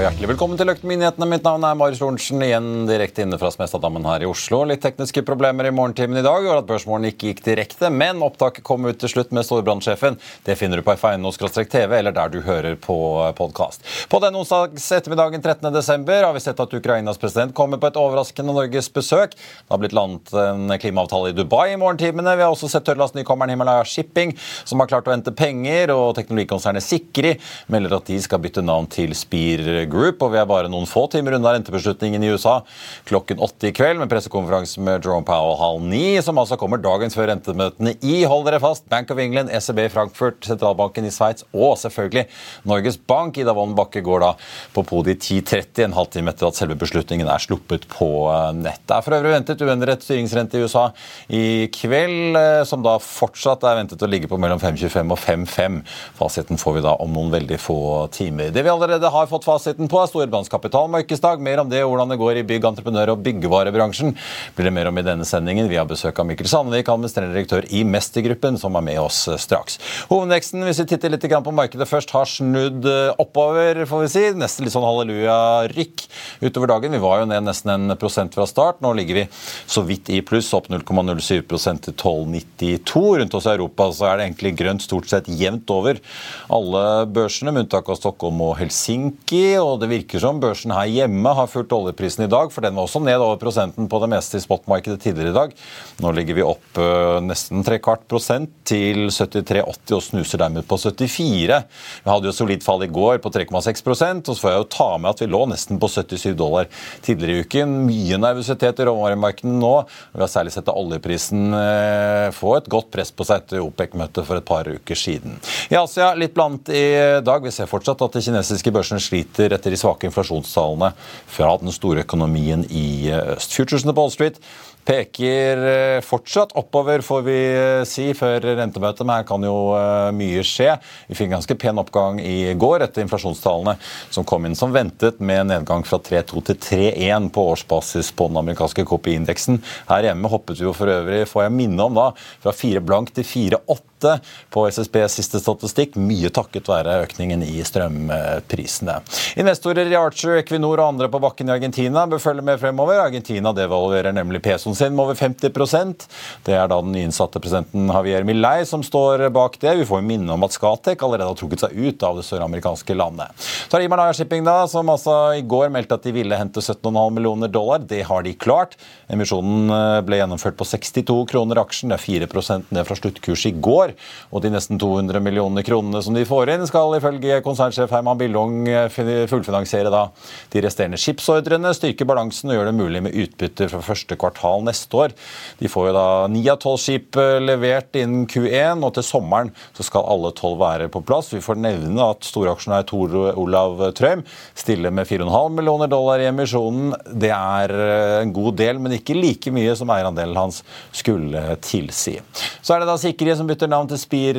og hjertelig velkommen til Løktemyndighetene. Mitt navn er Marius Lorentzen, igjen direkte inne fra Smestadammen her i Oslo. Litt tekniske problemer i morgentimen i dag gjorde at børsmålen ikke gikk direkte, men opptaket kom ut til slutt med storbrannsjefen. Det finner du på f1.no-tv eller der du hører på podkast. På den onsdags ettermiddagen 13.12. har vi sett at Ukrainas president kommer på et overraskende Norges besøk. Det har blitt landet en klimaavtale i Dubai i morgentimene. Vi har også sett tørrlastnykommeren Himalaya Shipping, som har klart å hente penger, og teknologikonsernet Sikri melder at de skal bytte navn til Spir Group, og vi er bare noen få timer unna rentebeslutningen i USA klokken åtte i kveld med pressekonferanse med Jerome Powell halv ni, som altså kommer dagen før rentemøtene i, hold dere fast, Bank of England, ECB i Frankfurt, sentralbanken i Sveits og selvfølgelig Norges Bank. Ida Wolden Bakke går da på podiet 10.30, en halvtime etter at selve beslutningen er sluppet på nett. Det er for øvrig ventet uendret styringsrente i USA i kveld, eh, som da fortsatt er ventet å ligge på mellom 5,25 og 5,5. Fasiten får vi da om noen veldig få timer. Det vi allerede har fått fasiten på, er Storebrands kapitalmarkedsdag. Mer om det og hvordan det går i bygg-, entreprenør- og byggevarebransjen blir det mer om i denne sendingen. Vi har besøk av Mikkel Sandvik, administrerende direktør i Mestergruppen, som er med oss straks. Hovedveksten, hvis vi titter litt på markedet først, har snudd oppover, får vi si. Nesten litt sånn halleluja-rykk utover dagen. Vi var jo ned nesten en prosent fra start. Nå ligger vi så vidt i pluss, opp 0,07 til 12,92. Rundt oss i Europa så er det egentlig grønt stort sett jevnt over alle børsene, med unntak av Stockholm og Helsinki. og Det virker som børsen her hjemme har fulgt oljeprisen i dag, for den var også ned over prosenten på det meste i spotmarkedet tidligere i dag. Nå ligger vi opp øh, nesten tre kvart prosent til 73,80 og snuser dermed på 74. Vi hadde jo solid fall i går på 3,6% og så får jeg jo ta med at vi lå nesten på 77 dollar tidligere i uken. Mye nervøsitet i råvaremarkedene nå. Vi har særlig sett at oljeprisen øh, få et godt press på seg etter OPEC-møtet for et par uker siden. I Asia litt blant i dag. Vi ser fortsatt at de kinesiske børsene sliter etter de svake inflasjonstallene fra den store økonomien i øst. Futuresene på Wall Street peker eh, fortsatt oppover, får vi eh, si, før rentemøtet. Men her kan jo eh, mye skje. Vi fikk en ganske pen oppgang i går etter inflasjonstallene som kom inn som ventet, med nedgang fra 3,2 til 3,1 på årsbasis på den amerikanske KPI-indeksen. Her hjemme hoppet vi jo for øvrig, får jeg minne om da, fra 4 blank til 4,8 på SSBs siste statistikk, mye takket være økningen i strømprisene. Investorer i Archer, Equinor og andre på bakken i Argentina bør følge med fremover. Argentina devaluerer nemlig pesoen sin med over 50% Det er da den nyinnsatte presidenten Javier Milei som står bak det. Vi får minne om at Skatek allerede har trukket seg ut av det søramerikanske landet. Så er det Himalaya Shipping, da, som altså i går meldte at de ville hente 17,5 millioner dollar. Det har de klart. Emisjonen ble gjennomført på 62 kroner aksjen. Det er 4 ned fra sluttkurs i går. Og de nesten 200 millioner kronene som de får inn, skal ifølge konsernsjef Herman Billung fullfinansiere da de resterende skipsordrene, styrke balansen og gjøre det mulig med utbytter fra første kvartal neste år. De får jo da ni av tolv skip levert innen Q1, og til sommeren så skal alle tolv være på plass. Vi får nevne at storaksjonær Tor Olav Trøim stiller med 4,5 millioner dollar i emisjonen. Det er en god del, men ikke like mye som eierandelen hans skulle tilsi. Så er det da Sikri som bytter navn Down til Spear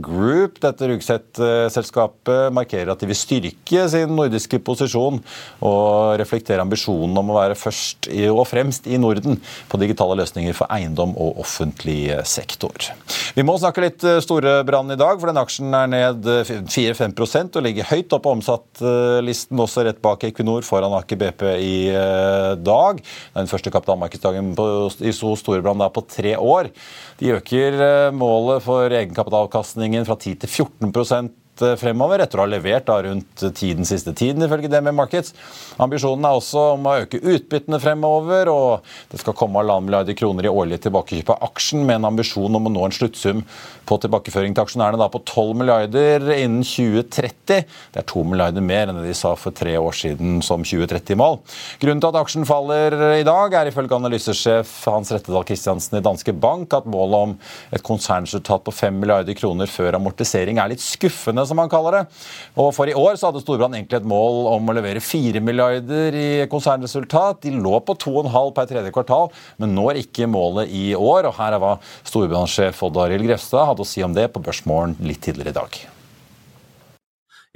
Group. Dette Rugseth-selskapet markerer at de vil styrke sin nordiske posisjon og reflektere ambisjonen om å være først og fremst i Norden på digitale løsninger for eiendom og offentlig sektor. Vi må snakke litt Storebrand i dag, for den aksjen er ned 4-5% og ligger høyt oppe på omsattlisten, også rett bak Equinor foran Aker BP i dag. Den første kapitalmarkedsdagen i Storebrand på tre år. De øker målet for egenkapitalavkastningen fra 10 til 14 fremover, etter å ha levert da rundt tiden siste tiden, ifølge DNB Markets. Ambisjonen er også om å øke utbyttene fremover, og det skal komme halvannen milliarder kroner i årlig tilbakekjøp av aksjen, med en ambisjon om å nå en sluttsum på tilbakeføring til aksjonærene da på 12 milliarder innen 2030. Det er 2 milliarder mer enn det de sa for tre år siden som 2030-mål. Grunnen til at aksjen faller i dag, er ifølge analysesjef Hans Rettedal Christiansen i Danske Bank at målet om et konsernresultat på 5 milliarder kroner før amortisering er litt skuffende, som han kaller det. Og For i år så hadde Storbrann egentlig et mål om å levere 4 milliarder i konsernresultat. De lå på 2,5 per tredje kvartal, men når ikke målet i år. og Her er hva Storbrann-sjef Odd Arild Grefstad hadde å si om det på Børsmorgen litt tidligere i dag.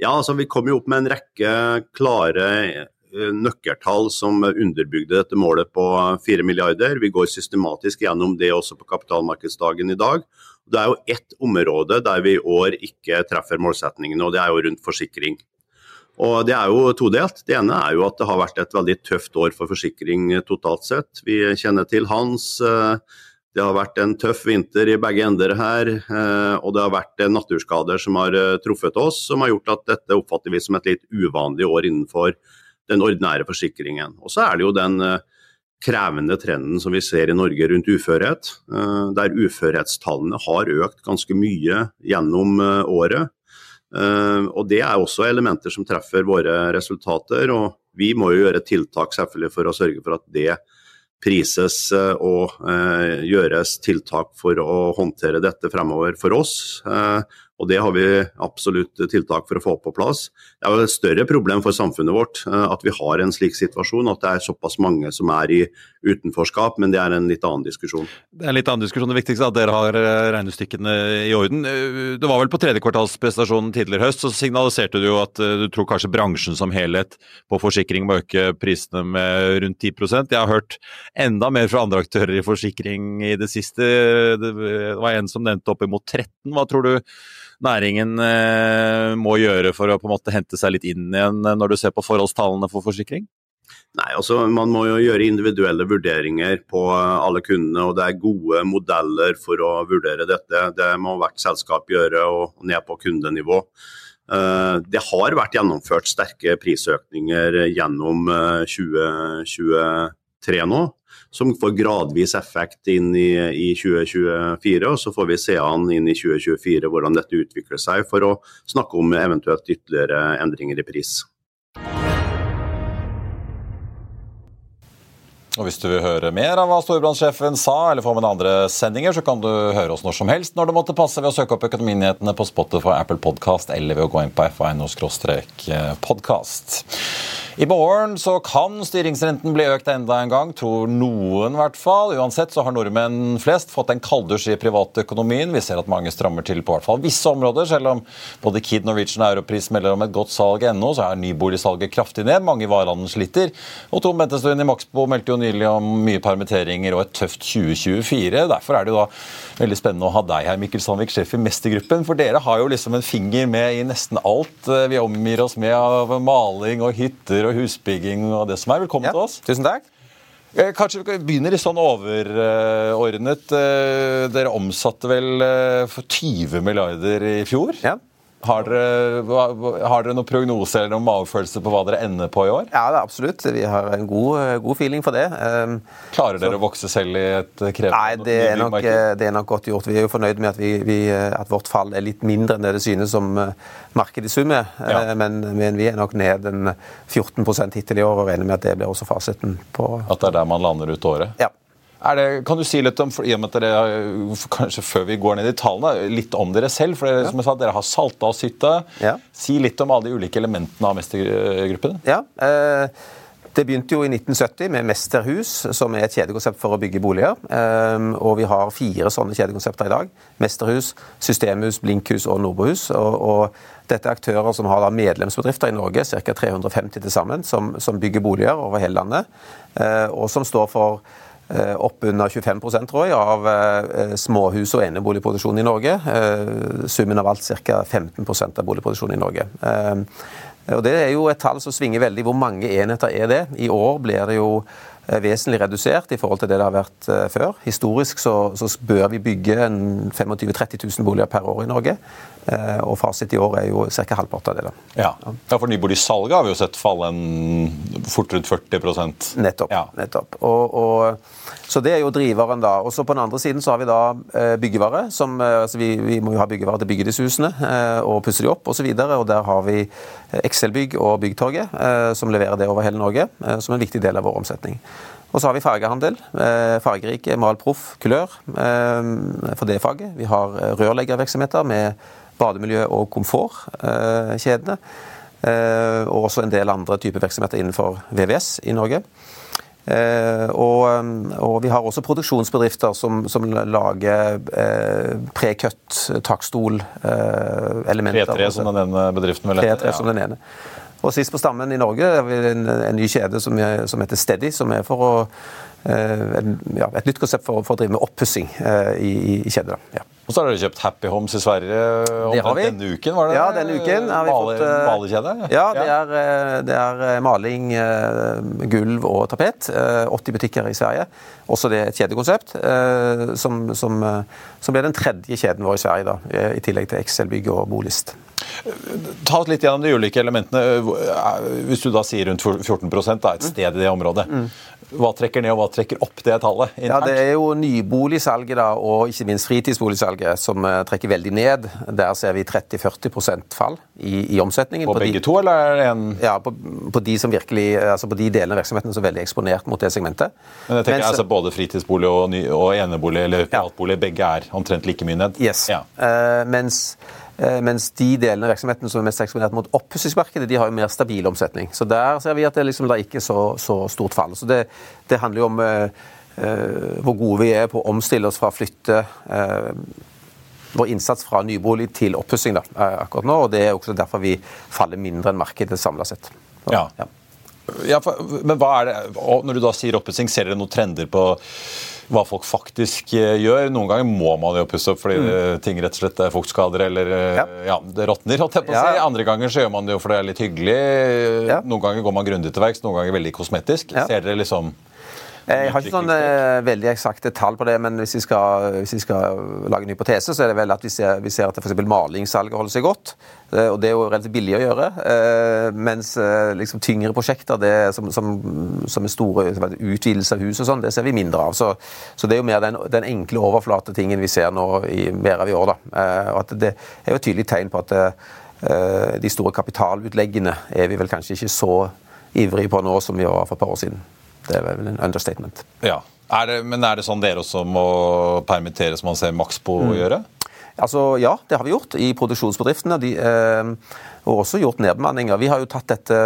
Ja, altså Vi kom jo opp med en rekke klare nøkkeltall som underbygde dette målet på 4 milliarder. Vi går systematisk gjennom det også på kapitalmarkedsdagen i dag. Det er jo ett område der vi i år ikke treffer målsetningene, og det er jo rundt forsikring. Og Det er jo todelt. Det ene er jo at det har vært et veldig tøft år for forsikring totalt sett. Vi kjenner til Hans. Det har vært en tøff vinter i begge ender her, og det har vært naturskader som har truffet oss, som har gjort at dette oppfatter vi som et litt uvanlig år innenfor den ordinære forsikringen. Og så er det jo den krevende trenden som vi ser i Norge rundt uførhet, der uførhetstallene har økt ganske mye gjennom året. Og Det er også elementer som treffer våre resultater. og Vi må jo gjøre tiltak selvfølgelig for å sørge for at det prises og gjøres tiltak for å håndtere dette fremover for oss. Og Det har vi absolutt tiltak for å få på plass. Det er jo et større problem for samfunnet vårt at vi har en slik situasjon, at det er såpass mange som er i utenforskap, men det er en litt annen diskusjon. Det er en litt annen diskusjon. Det viktigste er at dere har regnestykkene i orden. Det var vel på tredjekvartalsprestasjonen tidligere høst, så signaliserte du jo at du tror kanskje bransjen som helhet på forsikring må øke prisene med rundt 10% Jeg har hørt enda mer fra andre aktører i forsikring i det siste. Det var en som nevnte oppimot 13. Hva tror du næringen må gjøre for å på en måte hente seg litt inn igjen når du ser på forholdstallene for forsikring? Nei, altså Man må jo gjøre individuelle vurderinger på alle kundene, og det er gode modeller for å vurdere dette. Det må hvert selskap gjøre, og ned på kundenivå. Det har vært gjennomført sterke prisøkninger gjennom 2023 nå som får gradvis effekt inn i, i 2024. og Så får vi se an inn i 2024 hvordan dette utvikler seg, for å snakke om eventuelt ytterligere endringer i pris. Og Hvis du vil høre mer av hva Storbrannsjefen sa, eller få med andre sendinger, så kan du høre oss når som helst når det måtte passe ved å søke opp Økonominyhetene på Spotify, Apple Podcast eller ved å gå inn på fino-podkast. I morgen så kan styringsrenten bli økt enda en gang, tror noen i hvert fall. Uansett så har nordmenn flest fått en kalddusj i privatøkonomien. Vi ser at mange strammer til på hvert fall visse områder. Selv om både Kid Norwegian og Europris melder om et godt salg ennå, så er nyboligsalget kraftig ned. Mange i varehandelen sliter. Og Tom Bentestuen i Maxbo meldte jo nylig om mye permitteringer og et tøft 2024. Derfor er det jo da veldig spennende å ha deg her, Mikkel Sandvik, sjef i Mestergruppen. For dere har jo liksom en finger med i nesten alt vi omgir oss med av maling og hytter og husbygging og det som er. Velkommen ja, til oss. Tusen takk. Kanskje vi begynner litt sånn overordnet. Dere omsatte vel for 20 milliarder i fjor? Ja. Har dere, har dere noen prognose eller noen magefølelse på hva dere ender på i år? Ja, absolutt. Vi har en god, god feeling for det. Klarer dere så, å vokse selv i et krevende Nei, det er, nok, det er nok godt gjort. Vi er jo fornøyd med at, vi, vi, at, vårt fall er litt mindre enn det det synes som markedet i sum er. Ja. Men, men, vi er nok ned en 14 hittil i år og regner med at det blir også fasiten på At det er der man lander ut året? Ja. Det, kan du si litt om i og med at dere, kanskje før vi går ned i tallene, litt om dere selv? for dere, ja. som jeg sa, dere har salta og sytta. Ja. Si litt om alle de ulike elementene av mestergruppen. Ja, eh, Det begynte jo i 1970 med Mesterhus, som er et kjedekonsept for å bygge boliger. Ehm, og vi har fire sånne kjedekonsepter i dag. Mesterhus, Systemhus, Blinkhus og Nordbohus. Og, dette er aktører som har medlemsbedrifter i Norge, ca. 350 til sammen, som, som, bygger boliger over hele landet. Eh, og som står for eh, oppunder 25% tror jeg, av eh, småhus- og eneboligproduksjon i Norge. Summen av alt ca. 15% av boligproduksjonen i Norge. Og Det er jo et tall som svinger veldig. Hvor mange enheter er det? I år blir det jo eh, vesentlig redusert i forhold til det det har vært eh, før. Historisk så, så bør vi bygge 25 000-30 000 boliger per år i Norge. Eh, og fasit i år er jo ca. halvparten av det. da. Ja, ja for nyboligsalget har vi jo sett falle en fort rundt 40% Nettopp. Ja. nettopp. Og, og, så det er jo driveren, da. Og så På den andre siden så har vi da eh, byggevare. som, eh, altså vi, vi, må jo ha byggevare til å bygge disse husene og pusse de opp osv. Der har vi Excel-bygg og Byggtorget, som leverer det over hele Norge, som en viktig del av vår omsetning. Og så har vi fargehandel. Fargerike, Mal Proff, Kulør for det faget. Vi har rørleggervirksomheter med bademiljø- og komfortkjedene. Eh, og også en del andre typer virksomheter innenfor VVS i Norge. Eh, og, og, vi har også produksjonsbedrifter som, som lager eh, precut takstol-elementer. P3 som den ene bedriften vil hete. Ja. som den ene. Og sist på stammen i Norge har vi en, en ny kjede som, er, som, heter Steady, som er for å, en, ja, et nytt konsept for, for å drive med oppussing i, i kjeder. Ja. Og så har dere kjøpt Happy Homes i Sverige omtrent denne uken? var det? Ja, denne uken har vi fått uh, Malekjede? Ja, det er, eh, det er eh, maling, gulv og tapet. Uh, 80 butikker i Sverige. Også det er et kjedekonsept, som, som, som, ble den tredje kjeden vår i Sverige, da, i tillegg til Excel-bygg og Bolist. Ta oss litt gjennom de ulike elementene. Hvis du da sier rundt 14 da, et sted i det området. Mm. Hva trekker ned og hva trekker opp det tallet? Ja, Det er jo nyboligsalget da, og ikke minst fritidsboligsalget som uh, trekker veldig ned. Der ser vi 30-40 fall i, i, omsetningen. På, på begge de, to, eller er en Ja, på, på, de som virkelig, altså på de delene av virksomheten som er veldig eksponert mot det segmentet. Men jeg tenker Mens, altså Både fritidsbolig og, ny, og enebolig eller privatbolig, ja. begge er omtrent like mye ned? Yes. Ja. Uh, mens Eh, mens de delene av virksomheten som er mest eksponert mot oppussingsmarkedet, de har jo mer stabil omsetning. Så der ser vi at det liksom, ikke er så, så stort fall. Så det, det handler jo om uh, hvor gode vi er på å omstille oss fra å flytte uh, vår innsats fra nybolig til oppussing akkurat nå. og Det er også derfor vi faller mindre enn markedet samla sett. Så, ja. ja. Ja, for, men hva er det, Når du da sier oppussing, ser dere noen trender på hva folk faktisk uh, gjør? Noen ganger må man jo pusse opp fordi mm. Eh, ting rett og slett er fuktskader eller uh, ja. ja. det råtner. å si. Andre ganger så gjør man det jo fordi det er litt hyggelig. Ja. Noen ganger går man grundig til verks, noen ganger veldig kosmetisk. Ser dere liksom jeg har ikke sånn eh, veldig eksakte tall på det, men hvis vi, skal, hvis vi skal, lage en hypotese, så er det vel at vi ser, vi ser at f.eks. malingssalget holder seg godt. Eh, og det er jo relativt billig å gjøre. Eh, mens eh, liksom, tyngre prosjekter det, som, som, som er store utvidelse av hus og sånn, det ser vi mindre av. Så, så det er jo mer den, den enkle overflatetingen vi ser nå i mer av i år. Da. Eh, og at det er jo et tydelig tegn på at eh, de store kapitalutleggene er vi vel kanskje ikke så ivrige på nå som vi var for et par år siden. Det er vel en understatement. Ja. Er det, men er det sånn dere også må permittere som man ser maks på å mm. gjøre? Altså, Ja, det har vi gjort i produksjonsbedriftene. De, eh, og også gjort nedbemanninger. Vi har jo tatt dette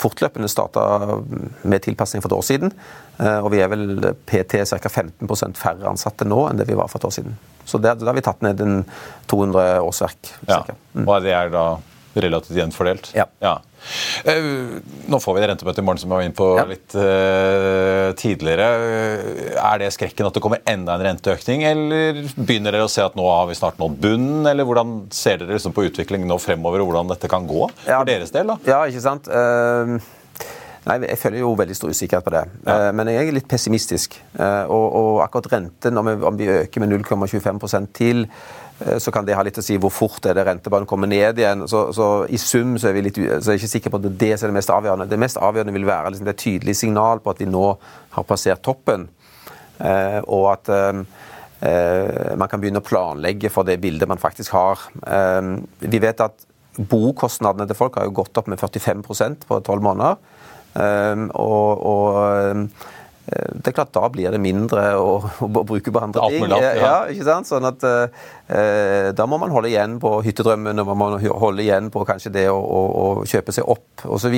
fortløpende starta med tilpasning for et år siden. Eh, og vi er vel PT ca. 15% færre ansatte nå enn det vi var for et år siden. Så der, der har vi tatt ned en 200 årsverk. Ja. Mm. Og det er da relativt jevnt fordelt? Ja. ja. Eh, nå får vi det rentemøtet i morgen som vi var inne på ja. litt uh, tidligere. Er det skrekken at det kommer enda en renteøkning, eller begynner dere å se at nå har vi snart nådd bunnen? Eller hvordan ser dere liksom på utviklingen nå fremover, og hvordan dette kan gå ja. for deres del? da? Ja, ikke sant? Uh, nei, Jeg føler jo veldig stor usikkerhet på det. Ja. Men jeg er litt pessimistisk. Og, og, akkurat renten, om vi, om vi øker med 0,25 til Eh, så kan det ha litt å si hvor fort er det rentebanen kommer ned igjen. Så, så I sum så er, vi litt, så er jeg ikke sikker på at det er det mest avgjørende. Det mest avgjørende vil være liksom, det tydelige signal på at vi nå har passert toppen, eh, og at eh, eh, man kan begynne å planlegge for det bildet man faktisk har. Eh, vi vet at bokostnadene til folk har jo gått opp med 45% på tolv måneder. Eh, og, og Eh, det er klart Da blir det mindre å, å bruke på andre ting. ja. ja. ikke sant? Sånn at eh, Da må man holde igjen på hyttedrømmen og man må holde igjen på kanskje det å, å, å kjøpe seg opp osv.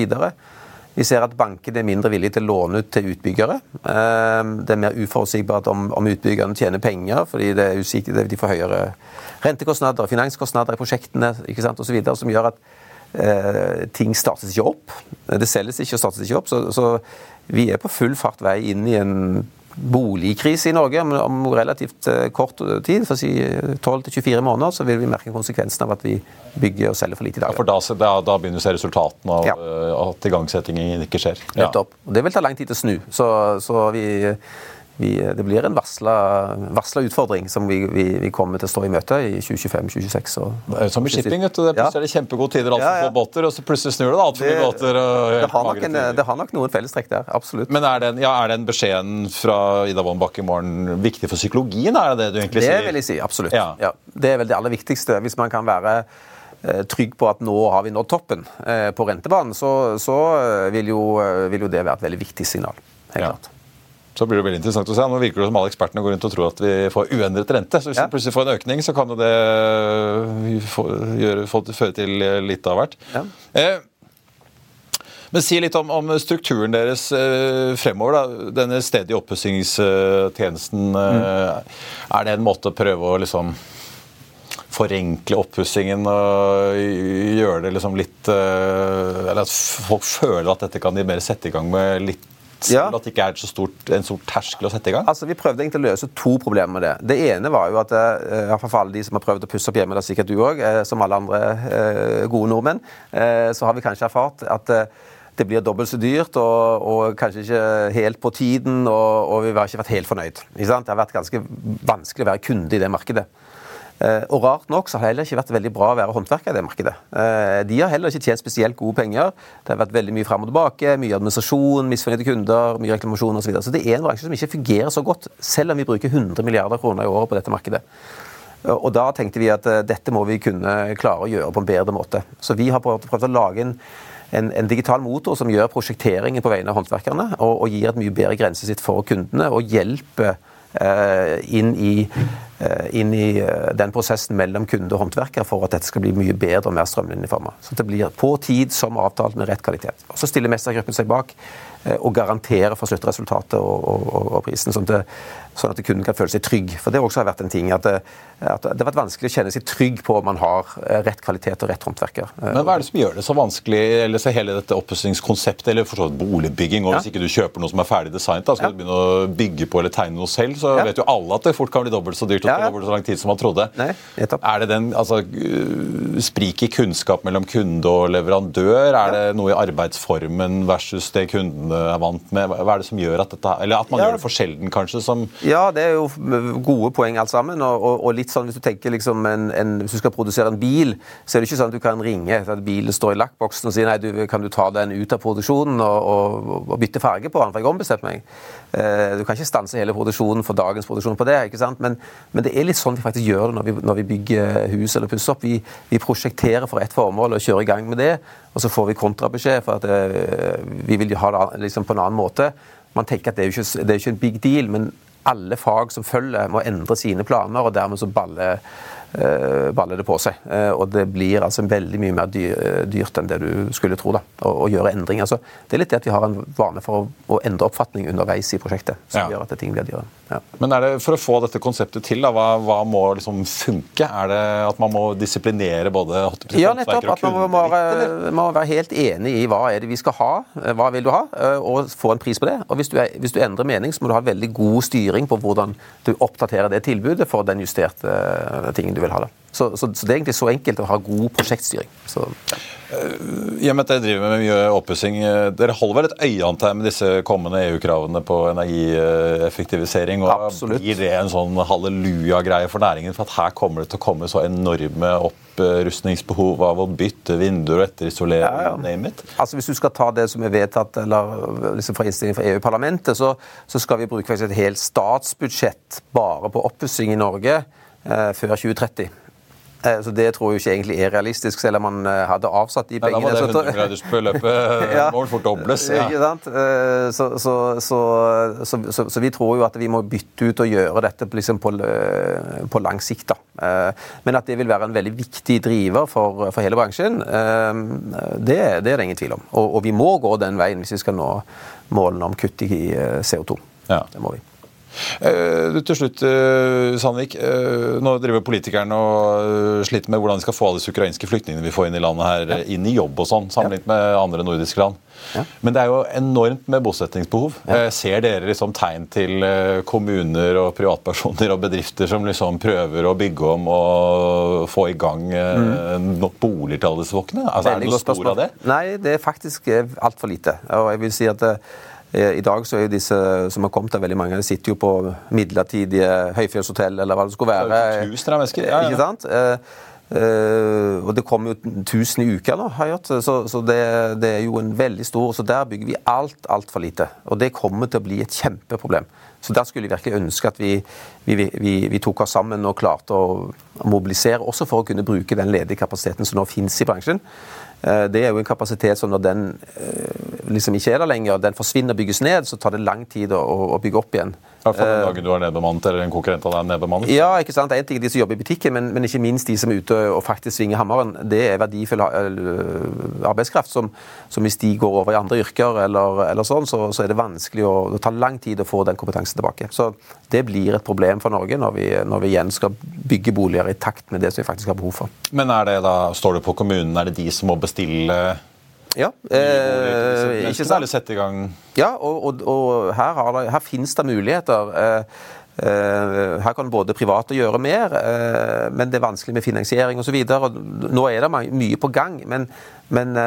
Vi ser at bankene er mindre villige til å låne ut til utbyggere. Eh, Det er mer uforutsigbart om, om utbyggerne tjener penger, fordi det er usikkert, de får høyere rentekostnader, finanskostnader i prosjektene ikke sant, og så videre, som gjør at eh, ting startes ikke opp. Det selges ikke og startes ikke opp. Så, så vi er på full fart vei inn i en boligkrise i Norge om, om relativt eh, kort tid, for å si 12-24 måneder, så vil vi merke konsekvensen av at vi bygger og selger for lite i dag. Ja, For da, da, da begynner vi å se resultatene av Ja. eh, at igangsettingen ikke skjer. Ja. Nettopp. Og det vil ta lang tid til å snu. Så, så vi, vi, det blir en varsla utfordring som vi, vi, vi kommer til å stå i møte i 2025-2026. Det er Som i shipping, vet du. Det plutselig er det kjempegode tider, altså Ja, ja. få båter, og så plutselig snur det. da, Det- båter. Det har, nok en, det har nok noen fellestrekk der. Absolutt. Men er den, ja, er den beskjeden fra Ida Wolden Bakke i morgen viktig for psykologien? Er det det du egentlig Det sier? vil jeg si, absolutt. Ja. Det er vel det aller viktigste. Hvis man kan være eh, trygg på at nå har vi nådd toppen eh, på rentebanen, så, så eh, vil, jo, vil jo det være et veldig viktig signal. Helt klart. Så blir det veldig interessant å se. Nå virker det som alle ekspertene går rundt og tror at vi får uendret rente. Så hvis Ja. vi plutselig får en økning, så kan jo det få, gjøre, føre til litt av hvert. Ja. Eh, men si litt om, om strukturen deres eh, fremover. da. Denne stedige oppussingstjenesten. Eh, Er det en måte å prøve å liksom forenkle oppussingen og gjøre det liksom litt Eller at folk føler at dette kan de mer sette i gang med litt Ja. At det ikke er så stort, en stor terskel å sette i gang? Altså, Vi prøvde egentlig å løse to problemer med det. Det ene var jo at eh, for alle de som har prøvd å pusse opp hjemme, det er sikkert du òg, som alle andre eh, gode nordmenn, eh, så har vi kanskje erfart at eh, det blir dobbelt så dyrt og, og kanskje ikke helt på tiden, og, og vi har ikke vært helt fornøyd. Det har vært ganske vanskelig å være kunde i det markedet. Eh, og rart nok så har det heller ikke vært veldig bra å være håndverker i det markedet. Eh, de har heller ikke tjent spesielt gode penger. Det har vært veldig mye fram og tilbake, mye administrasjon, misfornøyde kunder, mye reklamasjon osv. Så, videre. så det er en bransje som ikke fungerer så godt, selv om vi bruker 100 milliarder kroner i året på dette markedet. Og da tenkte vi at eh, dette må vi kunne klare å gjøre på en bedre måte. Så vi har prøvd, å lage en, en, en digital motor som gjør prosjekteringen på vegne av håndverkerne, og, og gir et mye bedre grensesnitt for kundene, og hjelper eh, inn i, eh, inn i eh, den prosessen mellom kunde og håndverker for at dette skal bli mye bedre og mer strømlinjeforma. Så det blir på tid, som avtalt, med rett kvalitet. Og Så stiller mestergruppen seg bak eh, og garanterer for sluttresultatet og, og, og, prisen, sånn at, sånn at kunden kan føle seg trygg. For det har også vært en ting at, det- at det har vært vanskelig å kjenne seg trygg på om man har eh, rett kvalitet og rett håndverker. Eh, Men hva er det som gjør det så vanskelig, eller så hele dette oppussingskonseptet, eller for så vidt boligbygging, og hvis ikke du kjøper noe som er ferdig designet, da skal Ja. du begynne å bygge på eller tegne noe selv, så Ja. vet jo alle at det fort kan bli dobbelt så dyrt og Ja, ja. dobbelt så lang tid som man trodde. Nei, er det den, altså, uh, sprik i kunnskap mellom kunde og leverandør? Er det noe i arbeidsformen versus det kundene er vant med? Hva er det som gjør at dette, eller at man gjør det for sjelden kanskje, som Ja, det er jo gode poeng alt sammen. Og, og, og litt sånn hvis du tenker liksom en, en, hvis du skal produsere en bil, så er det ikke sånn at du kan ringe til at bilen står i lakkboksen og si nei, du, kan du ta den ut av produksjonen og, og, og bytte farge på den, for jeg har ombestemt meg. Eh, du kan ikke stanse hele produksjonen for dagens produksjon på det. ikke sant? Men, men det er litt sånn vi faktisk gjør det når vi, når vi bygger hus eller pusser opp. Vi, vi prosjekterer for ett formål og kjører i gang med det, og så får vi kontrabeskjed for at uh, vi vil ha det liksom på en annen måte. Man tenker at det er jo ikke, det er ikke en big deal, men alle fag som følger, må endre sine planer, og dermed så baller, baller det på seg. Eh, og det blir altså veldig mye mer dyrt enn det du skulle tro, da, å, gjøre endringer. Så det er litt det at vi har en vane for å, å endre oppfatning underveis i prosjektet, som Ja. gjør at ting blir dyrere. Ja. Men er det, For å få dette konseptet til, da, hva, hva må liksom funke? Er det at man må disiplinere både Ja, nettopp. At man må må være helt enig i hva er det vi skal ha, eh, hva vil du ha, eh, og få en pris på det. Og hvis du, er, hvis du endrer mening, så må du ha veldig god styring på hvordan du oppdaterer det tilbudet for den justerte eh, tingen du vil ha. det. Så, så, så det er egentlig så enkelt å ha god prosjektstyring. Så, ja. I og med at dere driver med mye oppussing, eh, dere holder vel et øyeantall med disse kommende EU-kravene på energieffektivisering? og Absolutt. Blir det en sånn halleluja-greie for næringen? For at her kommer det til å komme så enorme opprustningsbehov av å bytte vinduer og etterisolere, Ja, ja. name it? Altså Hvis du skal ta det som er vedtatt eller liksom fra innstillingen fra EU-parlamentet, så, så skal vi bruke faktisk et helt statsbudsjett bare på oppussing i Norge før 2030. Eh, så Det tror jeg ikke egentlig er realistisk, selv om man eh, hadde avsatt de pengene. Nei, da var det så- 100-milliardersbeløpet Ja. må fordobles. Ja. Ikke sant? Eh, Så, så, så, så, vi tror jo at vi må bytte ut og gjøre dette liksom på, på lang sikt. da. Eh, Men at det vil være en veldig viktig driver for, for hele bransjen, eh, det, det er det ingen tvil om. Og, og vi må gå den veien hvis vi skal nå målene om kutt i eh, CO2. Ja. Det må vi. Eh, til slutt, eh, Sandvik. eh, Nå driver politikerne og sliter med hvordan de skal få alle disse ukrainske flyktningene vi får inn i landet her, ja. inn i jobb og sånn, sammenlignet med andre nordiske land. Men det er jo enormt med bosettingsbehov. Eh, Ser dere liksom tegn til kommuner og privatpersoner og bedrifter som liksom prøver å bygge om og få i gang mm. nok boliger til alle disse folkene? Altså, er det noe spor av det? Nei, det er faktisk altfor lite. Og jeg vil si at i dag så er jo disse som har kommet, veldig mange sitter jo på midlertidige høyfjellshotell, eller hva det skulle være. Det av mennesker, ja, ja. Ikke sant? Eh, eh, og det kommer jo 1000 i uka nå, har jeg hørt. Så, så det, det er jo en veldig stor Så der bygger vi alt, altfor lite. Og det kommer til å bli et kjempeproblem. Så der skulle jeg virkelig ønske at vi, vi, vi, vi tok oss sammen og klarte å mobilisere, også for å kunne bruke den ledige kapasiteten som nå finnes i bransjen. Eh, Det er jo en kapasitet som når den eh, liksom ikke er der lenger, den forsvinner og bygges ned, så tar det lang tid å, å- bygge opp igjen. Hvert fall den dagen du er nedbemannet eller en konkurrent av deg er nedbemannet. Ja, ikke sant? Er en ting de som jobber i butikken, men, men ikke minst de som er ute og faktisk svinger hammeren. Det er verdifull øh, arbeidskraft som, som hvis de går over i andre yrker, eller, eller sånn, så, så er det vanskelig å Det tar lang tid å få den kompetansen tilbake. Så det blir et problem for Norge når vi, når vi igjen skal bygge boliger i takt med det som vi faktisk har behov for. Men er det da, står det på kommunen, er det de som må bestille Ja, eh, ikke sant? Sette i gang Ja, og, og, og her, har det, her finnes det muligheter. Eh, eh, Her kan både private gjøre mer, eh, men det er vanskelig med finansiering osv. Nå er det mye på gang, men, men,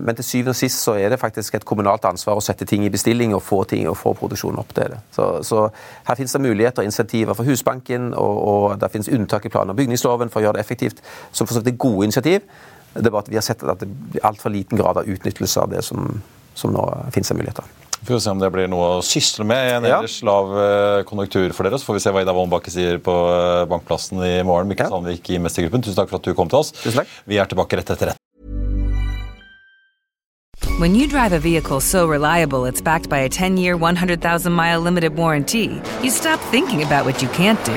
men til syvende og sist så er det faktisk et kommunalt ansvar å sette ting i bestilling og få ting og få produksjonen opp til det. Så, så her finnes det muligheter og insentiver for Husbanken, og, og det finnes unntak i plan- og bygningsloven for å gjøre det effektivt, som for så vidt er gode initiativ. Det er bare at vi har sett at det blir altfor liten grad av utnyttelse av det som, som nå finnes av muligheter. Vi får se om det blir noe å sysle med i en Ja. ellers lav eh, konjunktur for dere. Så får vi se hva Ida Woldenbakke sier på eh, Bankplassen i morgen. Mikkel Ja. Sandvik i Mestergruppen, tusen takk for at du kom til oss. Tusen takk. Vi er tilbake rett etter rett. When you drive a vehicle so reliable it's backed by a 10 year, 100,000 mile limited warranty, you stop thinking about what you can't do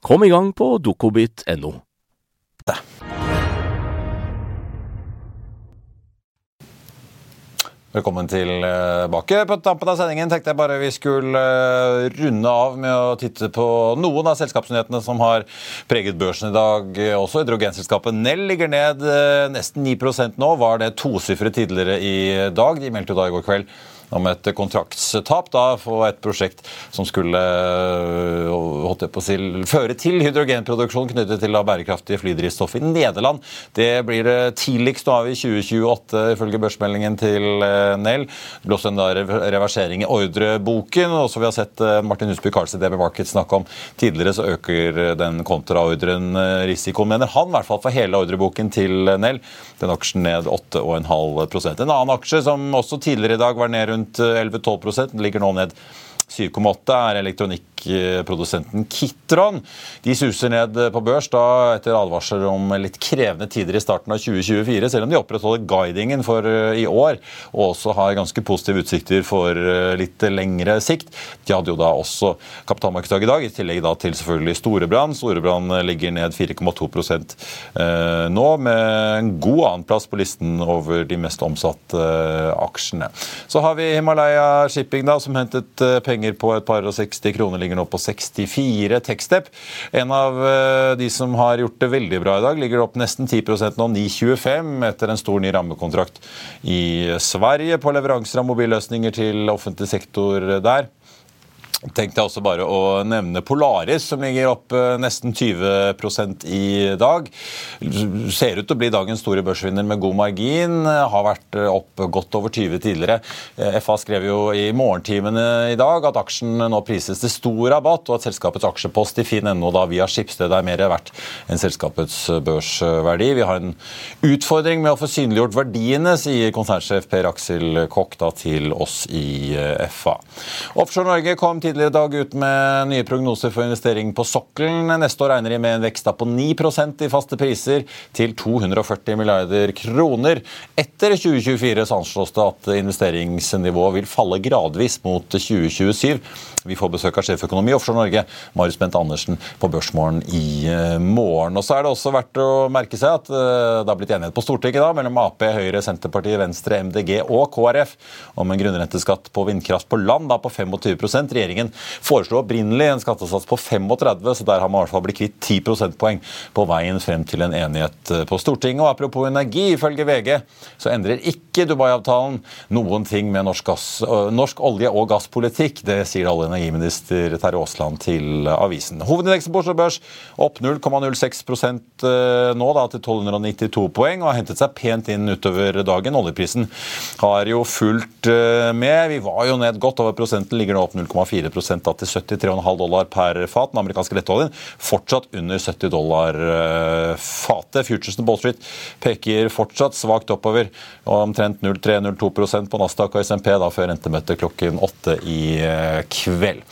Kom i gang på dokobit.no. Velkommen tilbake. På tampen av sendingen tenkte jeg bare vi skulle eh, runde av med å titte på noen av selskapsnyhetene som har preget børsen i dag. Også hydrogenselskapet Nell ligger ned eh, nesten 9% nå. Var det tosifret tidligere i dag? De meldte jo da i går kveld om et kontraktstap da, for et prosjekt som skulle holdt på å føre til hydrogenproduksjon knyttet til bærekraftige bærekraftig flydrivstoff i Nederland. Det blir tidligst nå av i 2028, ifølge børsmeldingen til Nell. Det blir også en reversering i ordreboken. og som vi har sett Martin Husby Karlsen i DB Market snakke om tidligere, så øker den kontraordren risikoen, mener han, i hvert fall for hele ordreboken til Nell. Den aksjen ned 8,5% En annen aksje som også tidligere i dag var ned rundt 11-12% ligger nå ned 7,8 er elektronikkprodusenten Kitron. De suser ned på børs da etter advarsler om litt krevende tider i starten av 2024, selv om de opprettholder guidingen for i år og også har ganske positive utsikter for litt lengre sikt. De hadde jo da også kapitalmarkedsdag i dag, i tillegg da til selvfølgelig Storebrand. Storebrand ligger ned 4,2% nå, med en god annenplass på listen over de mest omsatte aksjene. Så har vi Himalaya Shipping, da, som hentet penger penger på et par og 60 kroner, ligger nå på 64. Techstep, en av eh, de som har gjort det veldig bra i dag, ligger opp nesten 10% nå, 9,25 etter en stor ny rammekontrakt i Sverige på leveranser av mobilløsninger til offentlig sektor der tenkte jeg også bare å nevne Polaris, som ligger opp eh, nesten 20% i dag. Ser ut til å bli dagens store børsvinner med god margin. Har vært eh, opp godt over 20 tidligere. Eh, FA skrev jo i morgentimene i dag at aksjen nå prises til stor rabatt, og at selskapets aksjepost i Finn.no da via Skipsted er mer verdt enn selskapets børsverdi. Vi har en utfordring med å få synliggjort verdiene, sier konsernsjef Per Aksel Kokk da til oss i FA. Offshore Norge kom tidligere i dag ut med nye prognoser for investering på sokkelen. Neste år regner de med en vekst på 9% i faste priser til 240 milliarder kroner. Etter 2024 så anslås det at investeringsnivået vil falle gradvis mot 2027. Vi får besøk av sjeføkonom i Offshore Norge, Marius Bent Andersen, på Børsmorgen i eh, morgen. Og så er det også verdt å merke seg at eh, det har blitt enighet på Stortinget da, mellom Ap, Høyre, Senterpartiet, Venstre, MDG og KrF om en grunnrenteskatt på vindkraft på land da, på 25 Regjeringen regjeringen foreslo opprinnelig en skattesats på 35, så der har man i hvert fall blitt kvitt 10 prosentpoeng på veien frem til en enighet eh, på Stortinget. Og apropos energi, ifølge VG så endrer ikke Dubai-avtalen noen ting med norsk, gass, øh, norsk olje- og gasspolitikk. Det sier alle energiminister Terje Aasland til avisen. Hovedindeksen på Oslo Børs opp 0,06% øh, nå da til 1292 poeng og har hentet seg pent inn utover dagen. Oljeprisen har jo fulgt øh, med. Vi var jo ned godt over prosenten, ligger nå opp 0,4 da, til 73,5 dollar per fat. Den amerikanske lettoljen fortsatt under 70 dollar uh, fatet. Futuresen Ball Street peker fortsatt svakt oppover, omtrent 0,3-0,2 på Nasdaq og SMP da, før rentemøtet klokken åtte i uh, kveld.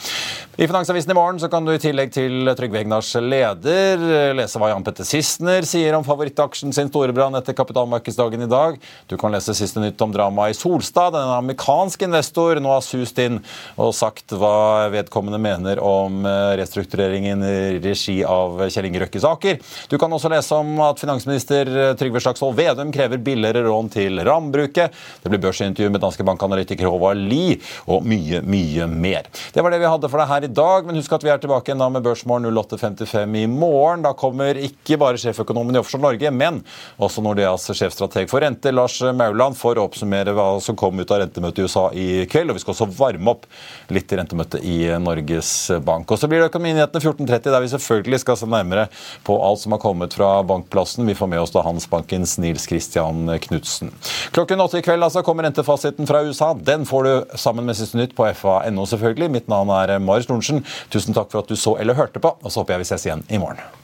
I Finansavisen i morgen så kan du i tillegg til Trygve Egnars leder lese hva Jan Petter Sissener sier om favorittaksjen sin Storebrand etter kapitalmarkedsdagen i dag. Du kan lese siste nytt om dramaet i Solstad. En amerikansk investor nå har sust inn og sagt hva vedkommende mener om eh, restruktureringen i regi av Kjell Inge Røkkes Aker. Du kan også lese om at finansminister Trygve Slagsvold Vedum krever billigere rån til rambruket. Det blir børsintervju med danske bankanalytiker Håvard Lie og mye, mye mer. Det var det vi hadde for deg her i dag, men husk at vi er tilbake igjen da med Børsmorgen 08.55 i morgen. Da kommer ikke bare sjeføkonomen i Offshore Norge, men også Nordeas sjefstrateg for rente, Lars Mauland, for å oppsummere hva som kom ut av rentemøtet i USA i kveld. Og vi skal også varme opp litt i rentemøtet i Norges Bank. Og så blir det Økonominyhetene 14.30, der vi selvfølgelig skal se nærmere på alt som har kommet fra bankplassen. Vi får med oss da Handelsbankens Nils Christian Knutsen. Klokken åtte i kveld altså kommer rentefasiten fra USA. Den får du sammen med Siste Nytt på fa.no, selvfølgelig. Mitt navn er Marius Lorentzen. Tusen takk for at du så eller hørte på, og så håper jeg vi ses igjen i morgen.